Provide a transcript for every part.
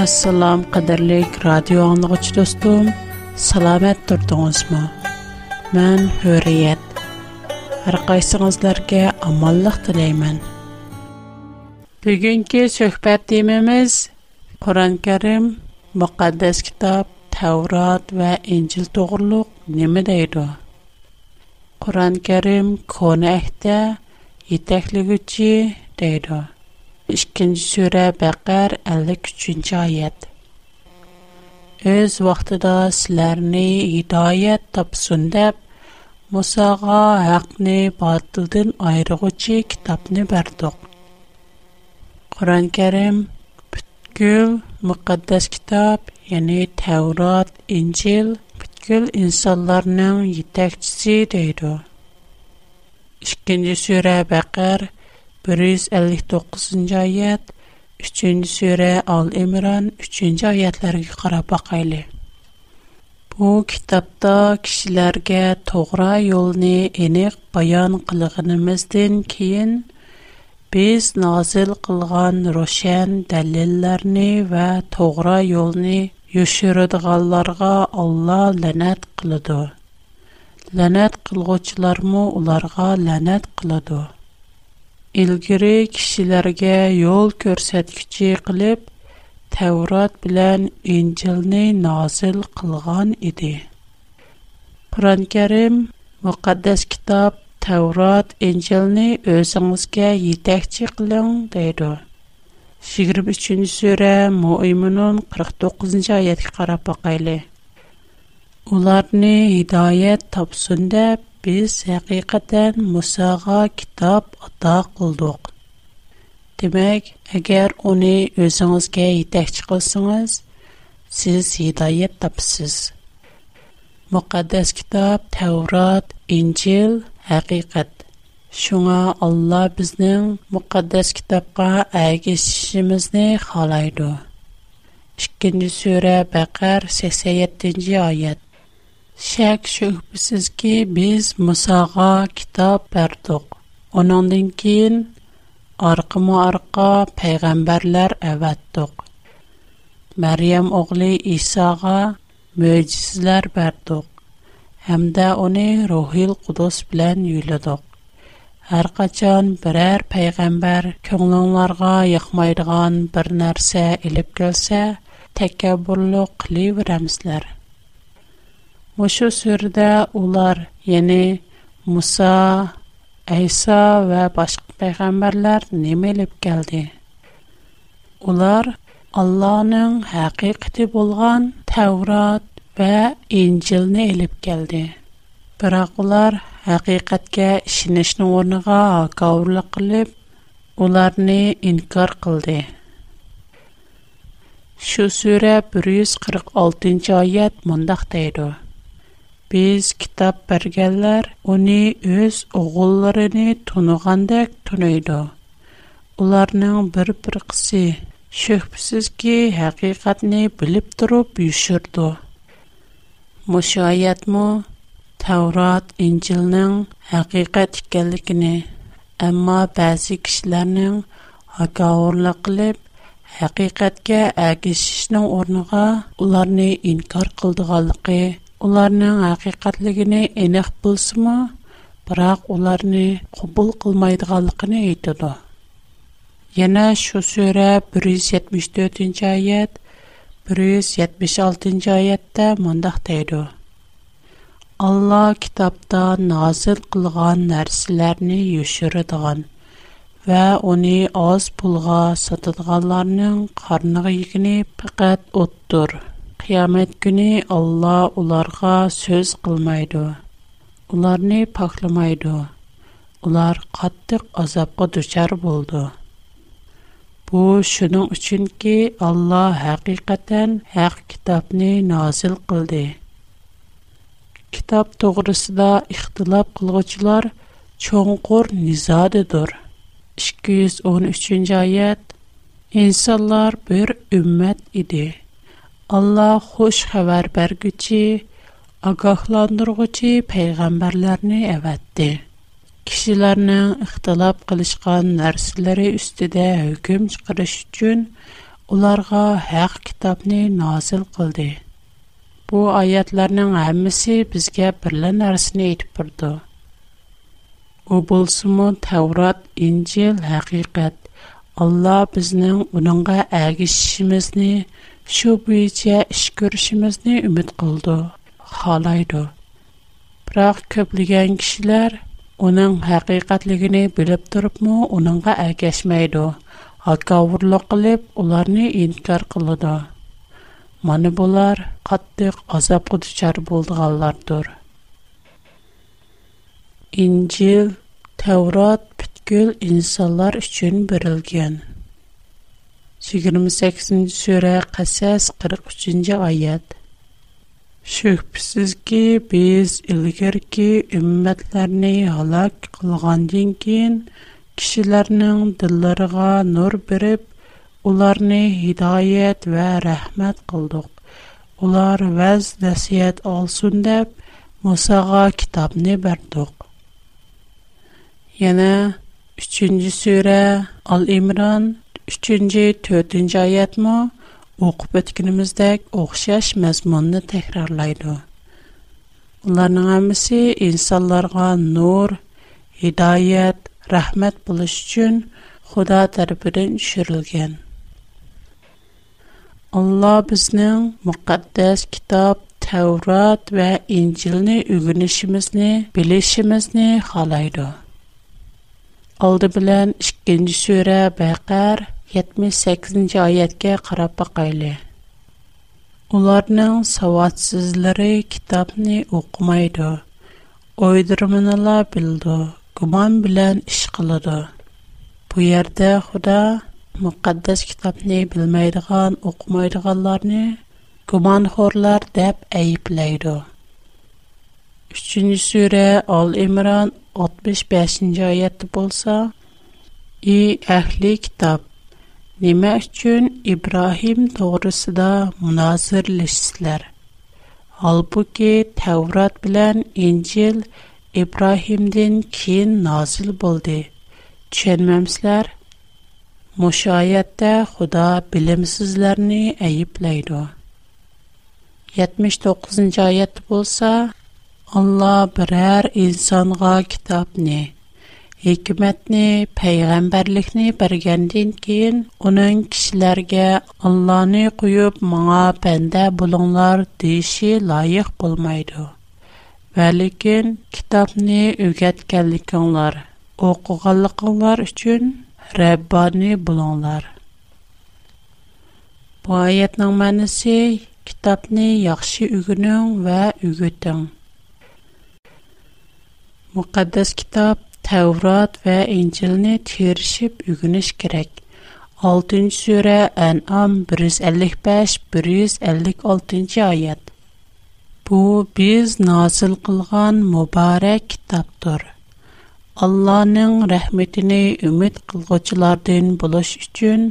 Assalom qadrlik radio anlıqçı dostum, salamat turdingizmi? Men Hürriyet. Har qaysingizlarga omonlik tilayman. Bugungi suhbat temamiz Kur'an karim muqaddas kitob, Tavrat va İncil to'g'riliq nima deydi? Qur'on-Karim kona ahdda yetakligüchi deydi. 2-ci surə Bəqər 53-cü ayət. Öz vaxtında sizlərni hidayət tapsın deyə Musa'ğa haqqı batıldan ayırğıcı kitabını bərdiq. Quran-Kərim bütkül müqəddəs kitab, yəni Tevrat, İncil bütkül insanların yetəkçisi deyir. 2-ci surə Bəqər 53 159-нчы аят, 3-нче al ал 3-нче аятларга карап Bu kitapta kişilerge toğra yolunu enik bayan kılığınımızdan kiyin, biz nazil kılgan roşen delillerini ve toğra yolunu yuşurudgallarga Allah lanet kılıdı. Lanet kılgıçlar mı ularga lanet kılıdı. ilgiri kishilarga yo'l ko'rsatkichi qilib Tevrat bilan injilni nozil qilgan edi. Qur'on Karim muqaddas kitob Tevrat injilni o'zingizga yetakchi qiling deydi. 23-cü surə Müminun 49-cu ayətə qarab baxaylı. Onlarni hidayət tapsın biz həqiqətən Musağa kitab ata qıldıq. Demək, əgər onu özünüzə yetəkçi qılsınız, siz hidayət tapsınız. Müqəddəs kitab Tevrat, İncil həqiqət. Şuna Allah bizning müqəddəs kitabqa əgəşişimizni xalaydı. 2-ci surə Bəqər 87-ci ayət. شک شوپس کی بیز مساقا کتاب پردوق. آنان دینکین آرقمو арқа پیغمبرلر افت دوق. оғли Исаға ایساقا موجزلر پردوق. هم рухил آنی روحیل قدوس بلن یل دوق. هر قشن برر پیغمبر کنون لرگا یخمایدگان برنرسه Мушу сүрдә улар, яни Муса, Айса ва башка пайгамбарлар немелеп келди? Улар Аллаһның хакыикаты булган Таврот ва Инҗилне алып келди. Бирок улар хакыикаткә ишенишнең орныга кавырлык кылып, уларны инкар кылды. Шу сүрә 146-нчы аят мондак дейдер. Без китап бергәнләр, уни үз огылларын тунугандак тунайды. Уларның бер-бер кысы шөхбсез ки хакыйкатны билеп турып юшырды. Мушаят мо Таврат Инҗилнең хакыйкат икәнлеген, әмма бәзи кешеләрнең агаурлык кылып, хакыйкатка әгешишнең орныга уларны инкар кылдыганлыгы ularning haqiqatligini aniq bilsimi biroq ularni qubul qilmaydiganligini aytadi yana shu sura 174 yuz yetmish to'rtinchi oyat 176 yuz yetmish oltinchi oyatda mundoq deydi allo kitobda nozil qilgan narsalarni yoshiradigan va uni oz pulga sotadiganlarning qiyamət günü Allah onlara söz qılmaydı. Onlarını paklamaydı. Onlar qatlıq azabqa düşər buldu. Bu şunun üçün ki, Allah həqiqətən haq kitabını nazil qıldı. Kitab doğrusunda ixtilaf qılğıçılar çoğunqur nizadıdır. 213-cü ayət İnsanlar bir ümmət idi. Allah xoş xəbər bərgüçi, agahlandırğıcı peyğəmbərlərini əvətdi. Kişilərinin ixtilab qılışqan nərsləri üstüdə hökm çıxırış üçün ularga haq kitabını nazil qıldı. Bu ayətlərinin həmisi bizgə birlə nərsini etib burdu. O bolsumu Tevrat, İncil, həqiqət. Allah bizning uningga əgişishimizni, shu bo'yicha ish ko'rishimizni umid qildi xohlaydi biroq ko'plagan kishilar uning haqiqatligini bilib turibmi uningga ergashmaydi hakavurlik qilib ularni inkor qiladi mana bular qattiq azobga duchor bo'lganlardir injil tavrot butkul insonlar uchun berilgan 28. суре, қасас, 43. айад. Шыхпсіз ки, біз, илгер ки, үмметләрні халак қылғандин кин, кишіләрнің дыларға нор біріп, уларни хидаият ва рахмэт қылдық. Улар вәз ләсият алсун деп, Мусаға китабни бәрдіг. Яна, 3. суре, Ал-Имран, 3-cü, 4-cü ayətmə oxub ötkünümüzdək oxşaş məzmununu təkrarlaydı. әмісі, hamısı нұр, nur, hidayət, rəhmət buluş üçün Xuda tərəfindən düşürülgən. Allah bizning müqəddəs kitab Tevrat ve İncil'ni ügünüşümüzni, bilişimizni halaydı. Aldı 2. Bəqər 78 oyatga qarab baqayli. Ularning kitabını kitobni o'qimaydi. la bildi, guman bilan ish qiladi. Bu yerda Xudo muqaddas kitobni bilmaydigan, o'qimaydiganlarni xorlar deb ayiblaydi. 3 surə Al-Imron 65-oyatda bo'lsa, i ahli kitob, Nəmə üçün İbrahim doğrusunda münazirləşsizlər? Halbuki Təvrat bilən İncil İbrahimdən keyin nazil boldu. Düşünməmsizlər? Müşayətdə Xuda bilimsizlərini əyibləydi. 79-cu ayət bolsa, Allah birər insanğa kitabni, hikmatni, payg'ambarlikni bergandan keyin uning kishilarga Allohni quyub, menga panda bo'linglar deyishi loyiq bo'lmaydi. Va lekin kitobni o'rgatganlikinglar, o'qiganliginglar uchun Rabbani bo'linglar. Bu oyatning ma'nosi kitobni yaxshi o'gining va o'giting. Muqaddas kitob Тәурат вә Инҗилне тирешип үгүнеш керек. 6 сүре Ан'ам 155-156 аят. Бу без назил кылган мубарак китаптыр. Алланың рәхмәтенә үмид кылгычлардан булыш өчен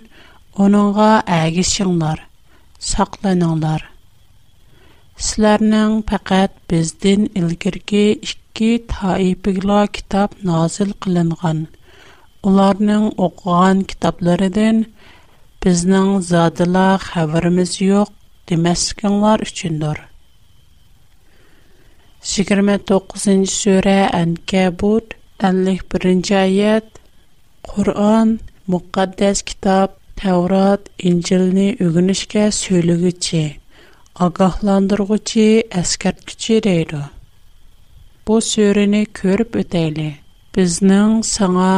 оныңга әгишиңнар, сакланыңнар. Сизләрнең фақат бездән илгерге 2 ki taipigla назил nazil qilingan. Ularning o'qgan kitoblaridan bizning zodila xabarimiz yo'q demaskinglar uchundir. 29 sura Ankabut 51 ayat Qur'on muqaddas kitob Taurat Injilni o'g'inishga so'liguchi, ogohlantirguchi, askartguchi deydi. bu surəni көріп өтәйлі. Біздің саңа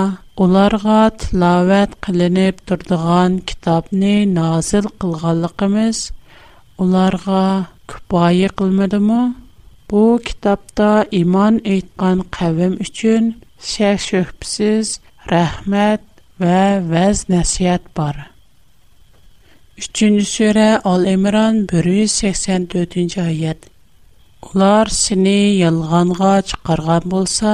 ularga tilovat qilinib turdigan kitobni nozil qilganligimiz ularga kifoya qilmadimi bu kitobda iymon aytgan qavm uchun shak shubhasiz rahmat va vaz nasihat bor uchinchi sura ol imron bir yuz sakson to'rtinchi oyat Олар сені ялғанға чықарған болса,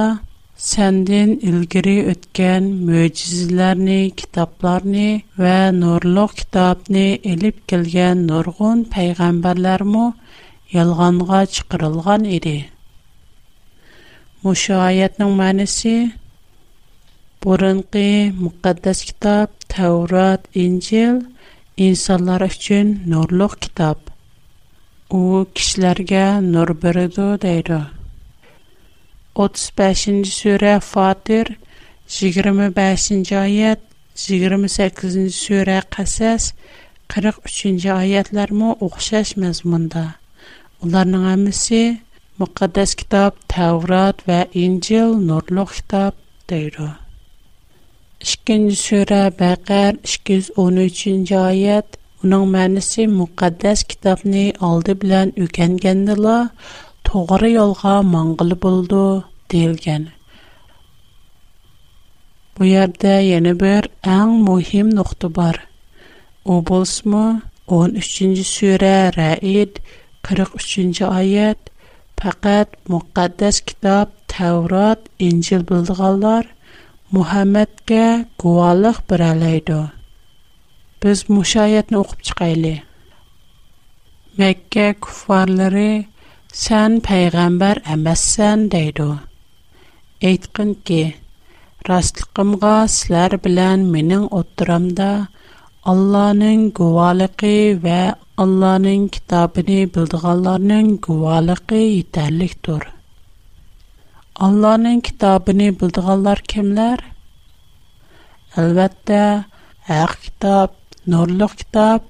сәндін үлгірі өткен мөйчізілеріні, китапларыны вә нұрлық китапыны еліп келген нұрғын пәйғамбарлар му ялғанға чықырылған еді. Мұшы айетнің мәнісі, бұрынғы мұқаддас китап, тәурат, инжел, инсалар үшін нұрлық китап – u kishilarga nur beradi deydi 35-chi sura Fatir 25-ci ayət 28-ci sura Qasas 43-cü ayətlərmə oxşaş məzmunda. Onların hamısı müqəddəs kitab Tevrat və İncil nurluq kitab deyir. 2-ci sura Bəqər 213-cü ayət Уның мәнісі, мукаддэс китапни алды билан үгэн-гэнділа тоғыры йолға маңғылы бұлду, дейлген. Бу ярда яны бір әң муим нұхту бар. У болсма, 13-жи сүрэ раид, 43-жи айяд пақэт мукаддэс китап, таврат, инцил билдығалар Мухаммадгэ куалық бір biz мушаятны оқып чыгайлы. Мәккә куфарлары сән пайгамбар әмәссән дейду. Әйткен ки, растлыкымға сілер білән менің отырамда Алланың гуалықы вә Алланың китабыны білдіғаларының гуалықы етәрлік тұр. Алланың китабыны білдіғалар кемлер? Әлбәтті, әх китап, nurluq kitob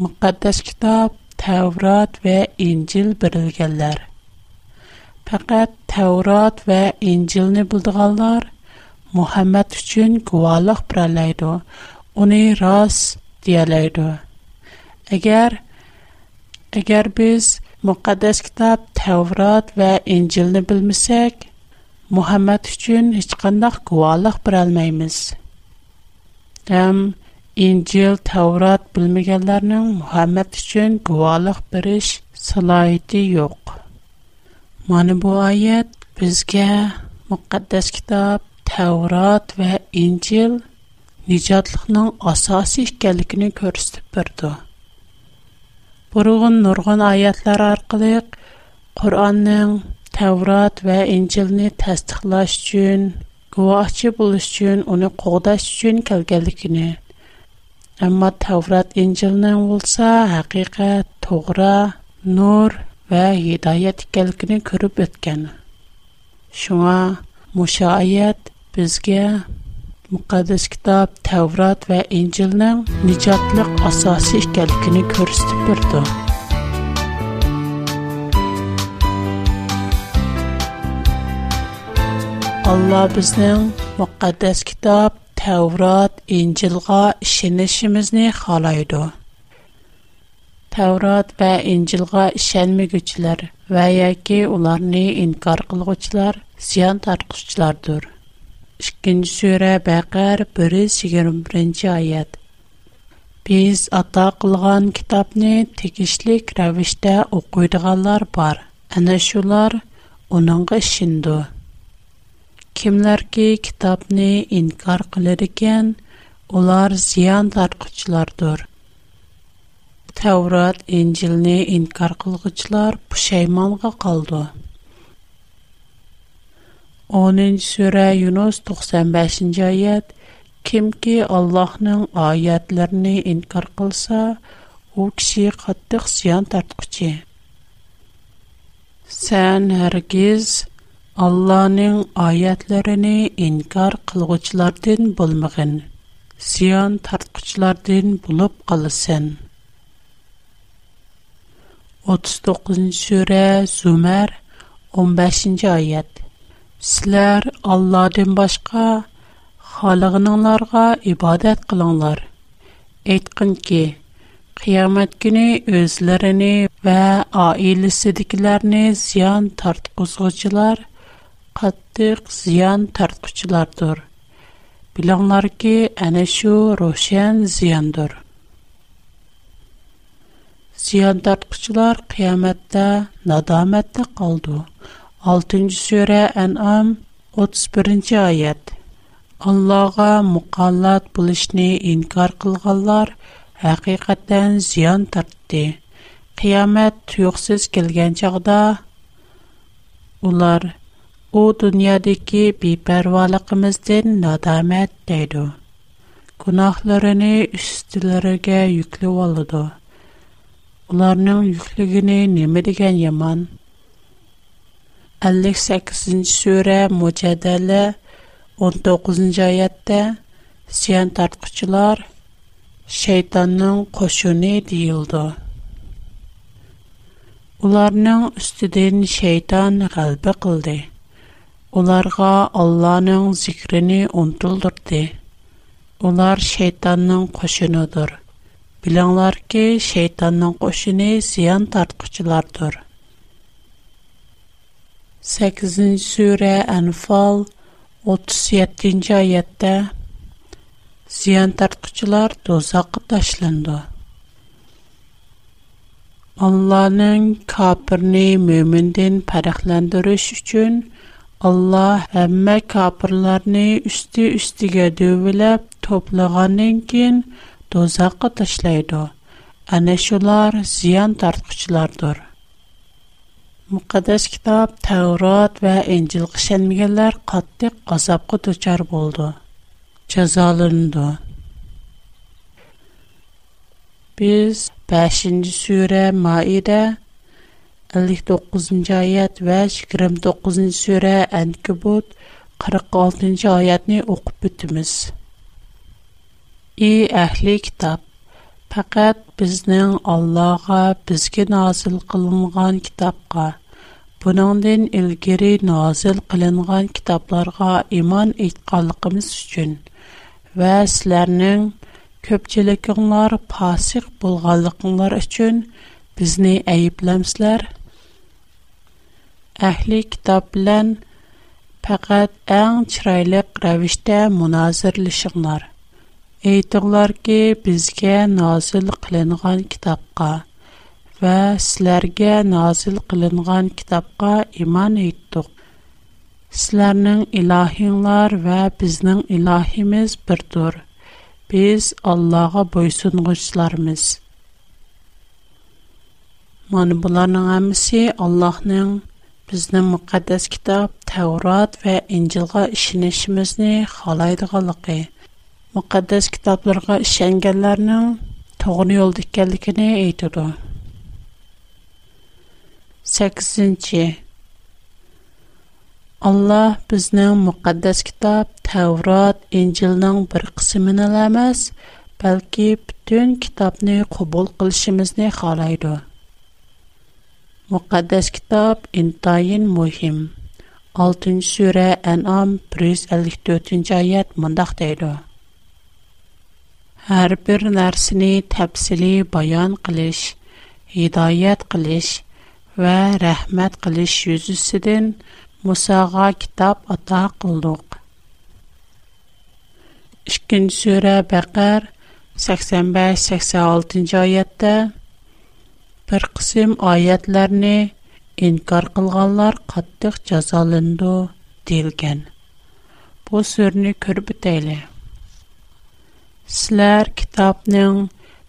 muqaddas kitob Tevrat və İncil verilənlər Faqat Tevrat və İncilni bildiganlar Muhammed üçün guvalıq biralaydı. Onu ras deyalaydı. Əgər əgər biz müqəddəs kitab Tevrat və İncilni bilməsək, Muhammed üçün heç qandaq guvalıq bira almayız. Həm um, İncil, Tevrat bilmeyenlerin Muhammed için guvalık biriş salayeti yok. Mani bu ayet bizge Muqaddes kitab, Tevrat ve İncil nicatlıqnın asasi işgelikini körüstüb birdu. Burğun nurğun ayetler arqılıq Kur'an'nın Tevrat ve İncil'ni təstiqlaş üçün, guvahçı buluş üçün, onu qoğdaş üçün kəlgəlikini Әмма Таврат Инҗилнең булса, хакыйкать, тугры, нур ва һидаят икәнлеген күреп үткән. Шуңа Муша аят безгә Мукаддас китап Таврат ва Инҗилнең ниҗатлык асасы икәнлеген күрсәтеп бирде. Алла безнең Мукаддас Таврат İncil'a işinişimizni xalaydı. Tavrat və İncilğa işənmigüçlər və yəki onlarını inkar qılğıçlar, ziyan tartışçılardır. 2-ci surə Bəqər 121-ci ayət. Biz ata qılğan kitabni tegişlik rəvişdə oxuyduğanlar var. Ana şular onunğa işindu. Kimlər ki kitabni inkar qılır ikən, Олар зиян тарқычлардыр. Тәурат Инжилне инкар кылгычлар пушайманга калды. 10-нче сүре Юнус 95-нче аят. Кимки Аллаһның аятларын инкар кылса, у киши каттык зыян тарткычы. Сән һәргиз Аллаһның аятларын инкар кылгычлардан булмагын. ziyon tortquchilardan bo'lib qolasan 39 sura Zumar 15 oyat Sizlər Allahdan başqa xalığınlarga ibadat qılınlar. Aytqın ki, qiyamət günü özlərini və ailəsidiklərini ziyan tartquzğucular, qattiq ziyan tartquchilardır. bilanlar ki, ana şu roshan ziyandır. Ziyan tatqıcılar qiyamatta nadamatta qaldı. 6-cı sura En'am 31-nji ayet. Allah'a muqallat bulışnı inkar qılğanlar haqiqatdan ziyan tapti. tüyüksüz tüksiz kelgänçagda ular Вот ни адике пепәрвалыгымызден deydi. тәдо. Гунахларын yüklü йөклеп алды. Уларның йөклегене неме дигән яман. Әлексе сен сүре 19-нчы аятта сян тарткычлар шейтанның кошыны дийылды. Уларның üstидән шейтан калбы кылды. ularga Allah'ның zikrini unutuldurdi. Ular şeytanның qoşunudur. Bilіңlar ki, şeytanның qoşunu ziyan tartqıçılardır. 8-ci surə Enfal 37-ci ayətdə ziyan tartqıçılar dozaqqa taşlandı. Allah'ın kapırını mümündən pərəxləndiriş üçün Allah həmmə kapırlarını üstü-üstügə dövüləb toplağanın kin dozaqqa taşlaydı. Ənə şular ziyan tartqıçılardır. Müqəddəs kitab Təvrat və İncil qışənməyənlər qatlıq qazabqa duçar boldu. Cəzalandı. Biz 5-ci surə Maidə 59 oyat va 29 sura Ankabut 46 oyatni o'qib o'tamiz. Ey ahli kitob, faqat bizning Allohga bizga nozil qilingan kitobga, buningdan ilgari nozil qilingan kitoblarga iymon etganligimiz uchun va sizlarning ko'pchilikinglar fosiq bo'lganliginglar uchun bizni ayblamsizlar әхли китап белән әң чирайлык рәвештә муназирлешиңнар. Әйтәләр ки, бізге назил кылынган китапка ва сезләргә назил кылынган китапка иман әйттек. Сезләрнең илаһиңнар ва безнең илахимыз бер тур. Без Аллага буйсынгычларбыз. Мен буларның һәммәсе Аллаһның bizni muqaddas kitob Tavrat va Injilga ishonishimizni xohlaydiganligi, muqaddas kitoblarga ishonganlarning to'g'ri yo'lda ekanligini aytadi. 8. Allah bizning muqaddas kitob Tavrat, Injilning bir qismini emas, balki butun kitobni qabul qilishimizni xohlaydi. Muqaddes kitap intayin muhim. 6. sure En'am 154. ayet mındaq deydi. Hər bir nərsini təfsili bayan qilish, hidayət qilish və rəhmət qilish yüzüsüdün Musağa kitab ata qıldıq. 2. sure Bəqər 85-86. ayette بر قسم آیات لرنه این کارقلقلار قطع جزالندو دیلگن. پسر نی کرب تیله. سلر کتاب نن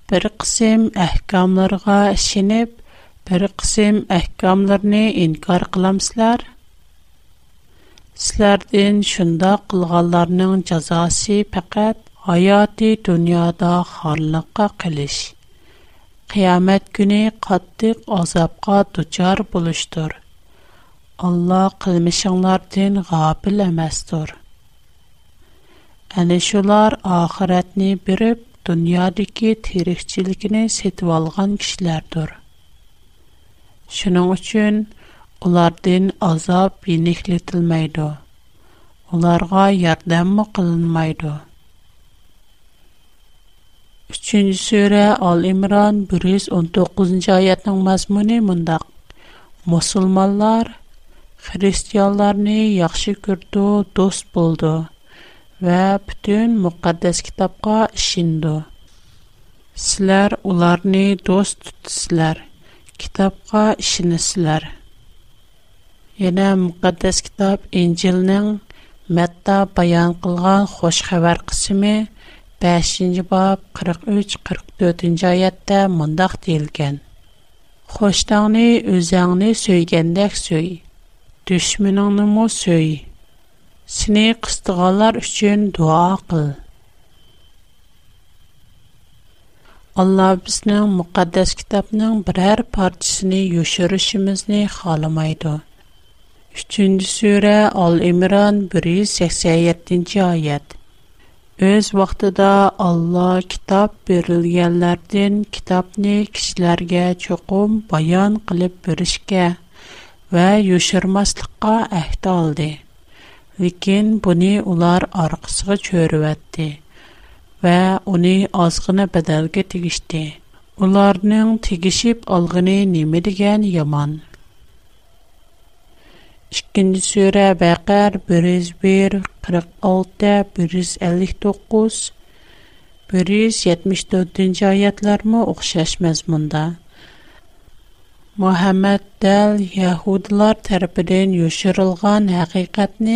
بر قسم احكام لرگا شنب بر قسم احكام لرنه این کارقلم سلر. سلر دین شند Qiyamet günü qattyq azapqa tutçar bulıştır. Allah qilmishanglar ten gafil emestir. Änishular axiretni birib dunyadiki teregçiligine setip algan kishilardur. Şuning üçün ulardan azap birlekhleltilmaydı. Ularga yordam mo 3-нче сүре Ал-Имран 119-нчы аятның мазмуны мондак: Мусулманнар христианларны яхшы күрде, дост булды ва бүтән мукаддас китапка ишенде. Силәр уларны дост тутсызлар, китапка ишенесезләр. Яна мукаддас китап Инҗилнең Мәтта баян кылган хош хәбәр кысымы 5-ci bab 43-44-cü ayətdə mündaq deyilgən. Xoşdağını, özəğini söygəndək söy. Düşmününü mu söy. Sini qıstıqalar üçün dua qıl. Allah bizning muqaddas kitobning biror parchasini yoshirishimizni xohlamaydi. 3-sura Al-Imron 187-oyat. Өз вақтыда Алла китап берилгәнләрдән китапны кишләргә чоқым баян кылып беришкә ва юшырмаслыкка әһд алды. Ләкин буны улар аркысыга чөөрәтте ва уни азгына бәдәлгә тигиште. Уларның тигишип алгыны неме дигән яман. ئىككىنچى سۈرە بەقەر بىر يۈز بىر 174 ئالتە بىر يۈز ئەللىك توققۇز بىر يۈز يەتمىش تۆتىنچى ئايەتلەرمۇ ئوخشاش مەزمۇندا muhammad dal yahudilar tarafidan yoshirilgan haqiqatni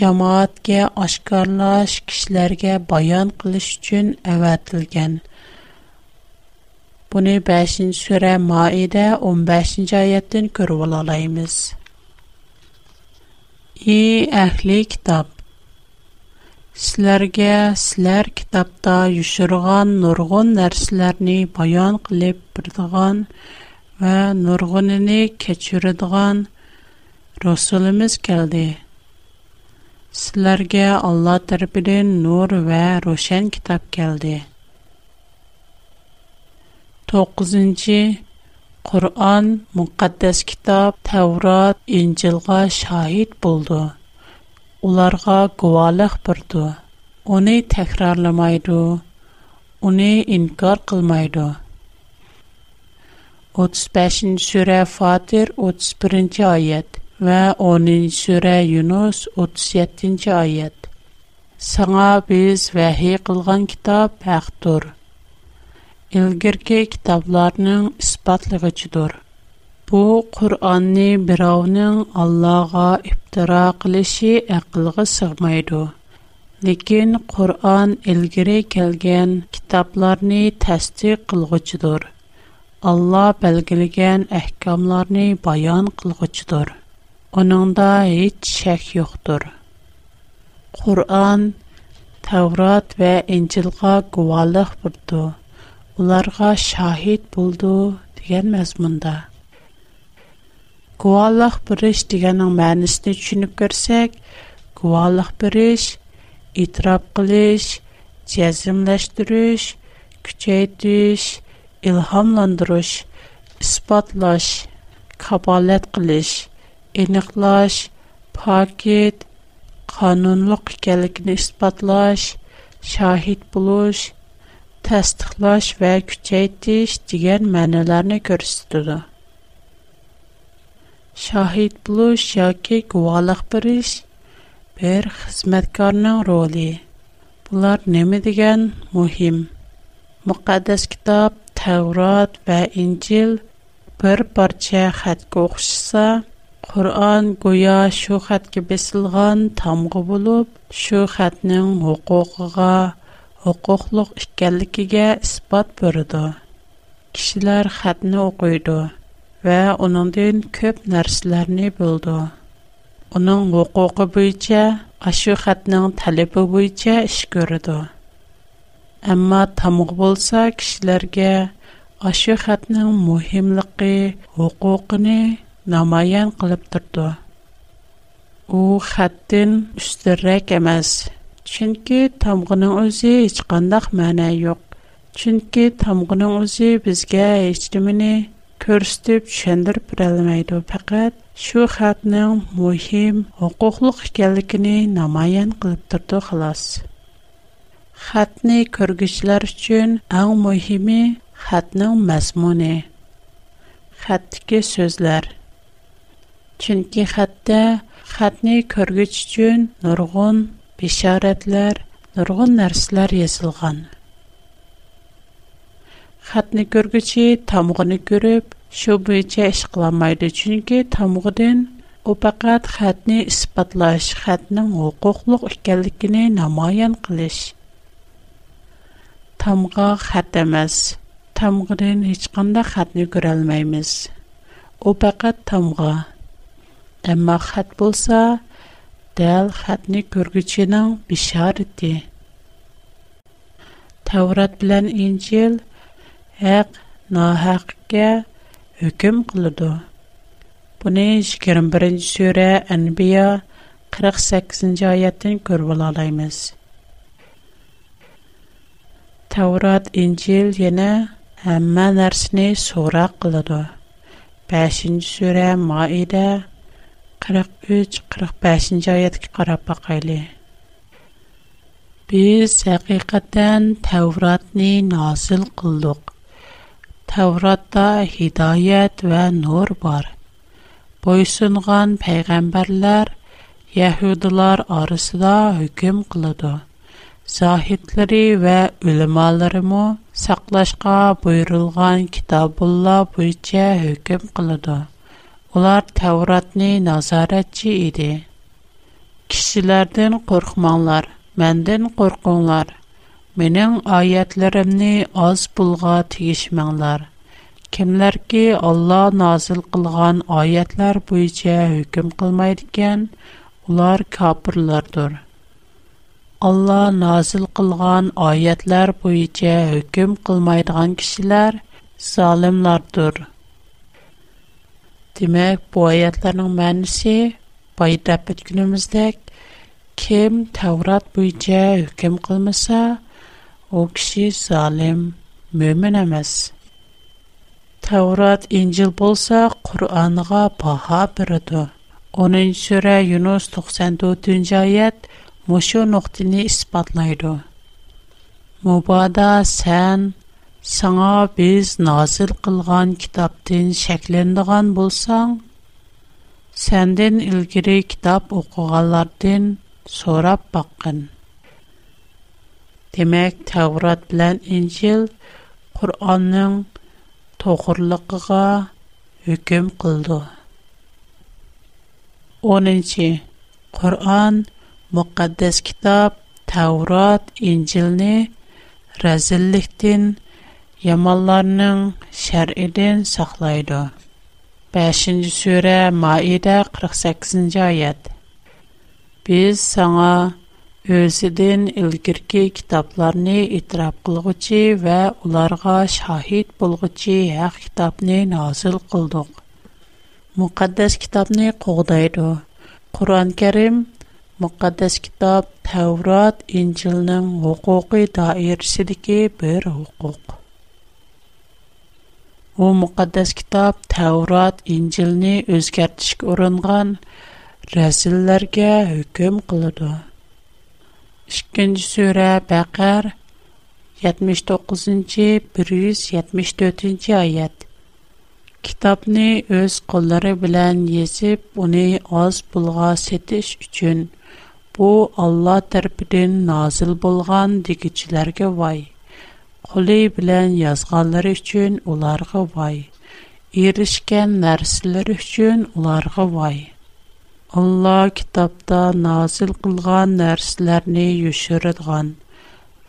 jamoatga oshkorlash kishilarga bayon qilish uchun avatilgan buni 5 sura maida 15 oyatdan ko'rib olaymiz Е ахли китаб Сизларга силәр китапта юшырган нургын нәрсәләрне баян килеп, бердган ва нургыны кечүрइदган Рөсүлебез келде. Сизларга Аллаһ торпедә нур ва рошен китаб келде. 9-чы Qur'on, müqəddəs kitab, Tevrat, İncilğa şahid buldu. Onlarga guvalıq burdu. Onu təkrarlamaydı. Onu inkar qılmaydı. 35-ci surə Fatir 31-ci ayət və 10-cu surə Yunus 37-ci ayət. Саңа біз вәхи қылған китап әқтұр. ilgirki kitoblarning isbotlig'ichidir bu qur'onni birovning allohga ibtiro qilishi aqlga sig'maydi lekin qur'on ilgari kelgan kitoblarni tasdiq qilg'uchidir alloh belgilagan ahkomlarni bayon qilg'uchidir uningda hech shak yo'qdir qur'on tavrat va injilga guvohlik burdi ularga şahit buldu degan mazmunda. Guvalıq biriş degenin mənisini düşünüp görsək, guvalıq biriş, itiraf qilish, cəzimləşdiriş, küçəytiş, ilhamlandırış, isbatlaş, kabalət qilish, eniqlaş, paket, qanunluq ikənligini isbatlaş, şahid buluş, test/və küçəyətiş diqqət mənələrinə göstərdidilər. Şahid buluş, şahid gəliş, bir xismətkarın roli. Bunlar nəmi digən mühim müqəddəs kitab Taurat və İncil bir-bir çəhd gəlsə, Quran gəyə şo xətt ki, bislğan tam qəbulub, şo xəttin hüququğa huquqliq ekanligiga isbot berdi. Kishilar xatni o'qiydi va uningdan ko'p narsalarni bildi. Uning huquqi bo'yicha ashu xatning talabi bo'yicha ish ko'rdi. Ammo tamoq bo'lsa kishilarga ashu xatning muhimligi, huquqini namoyon qilib turdi. u xatdin ustunroq emas chunki tamg'ining o'zi hech qandaq ma'na yo'q chunki tamg'ining o'zi bizga hech nimani ko'rsatib tushundirib berolmaydi faqat shu xatning muhim huquqliq ekanligini namoyon qilib turdi xolos xatni ko'rguchilar uchun eng muhimi xatning mazmuni xatdagi so'zlar chunki xatda xatni ko'rgich uchun nurg'un бишарәтләр, нургын нәрсәләр язылган. Хатны күргүче тамгыны күреп, шу буенча эш кыламайды, чөнки тамгыдан у фақат хатны исбатлаш, хатның хукуклык икәнлегене намаян кылыш. Тамга хат эмас. Тамгыдан һеч кандай хатны күрә алмыйбыз. У фақат тамга. Әмма хат булса, тал хатны көргүченә бишар ти. Таврот белән Инҗил һак, ноһакка үкүм кылды. Бу 21 Керем берни анбия 48нҗи ятын көре алабыз. Таврот, Инҗил яңа әмма нәрсә сора кылды. 5нҗи суре Маида 43-45 ayətə qarab baxaylı. Biz həqiqətən Tevratni nazil qıldıq. Tevratda hidayət və nur var. Boysunğan peyğəmbərlər Yahudilar arasında hökm qılıdı. Zahidləri və üləmalarımı saqlaşqa buyurulğan kitabullah boyunca hökm qılıdı. Ular Тәуратны назаратчы иде. Кишләрдән қорқманлар, мәндән қорқуңлар. Менің аятларымны аз булга тигишмәңләр. Кемләр ки Алла назил кылган аятлар буенча хөкем кылмай дигән, улар кафирлардыр. Алла назил кылган аятлар буенча хөкем кылмай дигән кишләр залимлардыр димак буайтаның мәнсе, буайта пэткене мәстек, кем таурат буйҗәк, кем кылмаса, ул хис залем мөемнәмес. Таурат инҗил булса, Куръанга паха бире дә. 10 сүре, Юнус 94 җайәт мошы нуктыны испатлыйды. Мубада сән Саңа біз насыл қылған кітаптен шәклендіған болсаң, сәнден үлгірі китап оқуғалардын сорап баққын. Демек, Тәурат білән Инжил Құранның тоқырлықыға үкім қылды. 10-ші Құран китап кітап Тәурат Инжилні Я малларның Шәриидә саклайды. 5-нче сүре, Маида 48-нче аят. Без саңа өзедин илкәрке китапларны итәрәп кылгучы һәм уларга шахид булгучы Һак китабын азыл кылдык. Мүкәддәс китабны кугыдыр. Кур'ан-Карим мүкәддәс китап, Таврот, Инҗилнең хукукы даирсе дике бер u muqaddas kitob tavrat injilni o'zgartishga uringan rasullarga hukm qiladi ikkinchi sura baqar 79 174 oyat kitobni o'z qo'llari bilan yezib uni oz pulga setish uchun bu olloh tarafidan nozil bo'lgan degichilarga voy қолы білән язғалары үшін оларғы вай. Ерішкен нәрсілер үшін оларғы вай. Алла китапта назил қылған нәрсілеріне үшірідған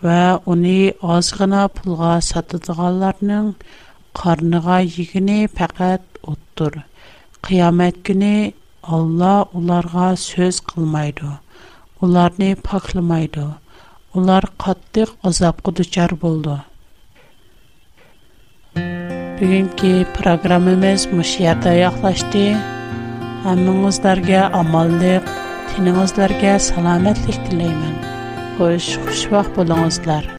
вә уни азғына пұлға сатыдығаларының қарныға егіне пәкәт ұттыр. Қиямет күні Алла оларға сөз қылмайды, оларыны пақылмайды. ular qattiq azobga duchor bo'ldi bugungi programmamiz mushu yerda yoqlashdi hammangizlarga omonlik tiningizlarga salomatlik tilayman xo'sh xushvaqt bo'linglar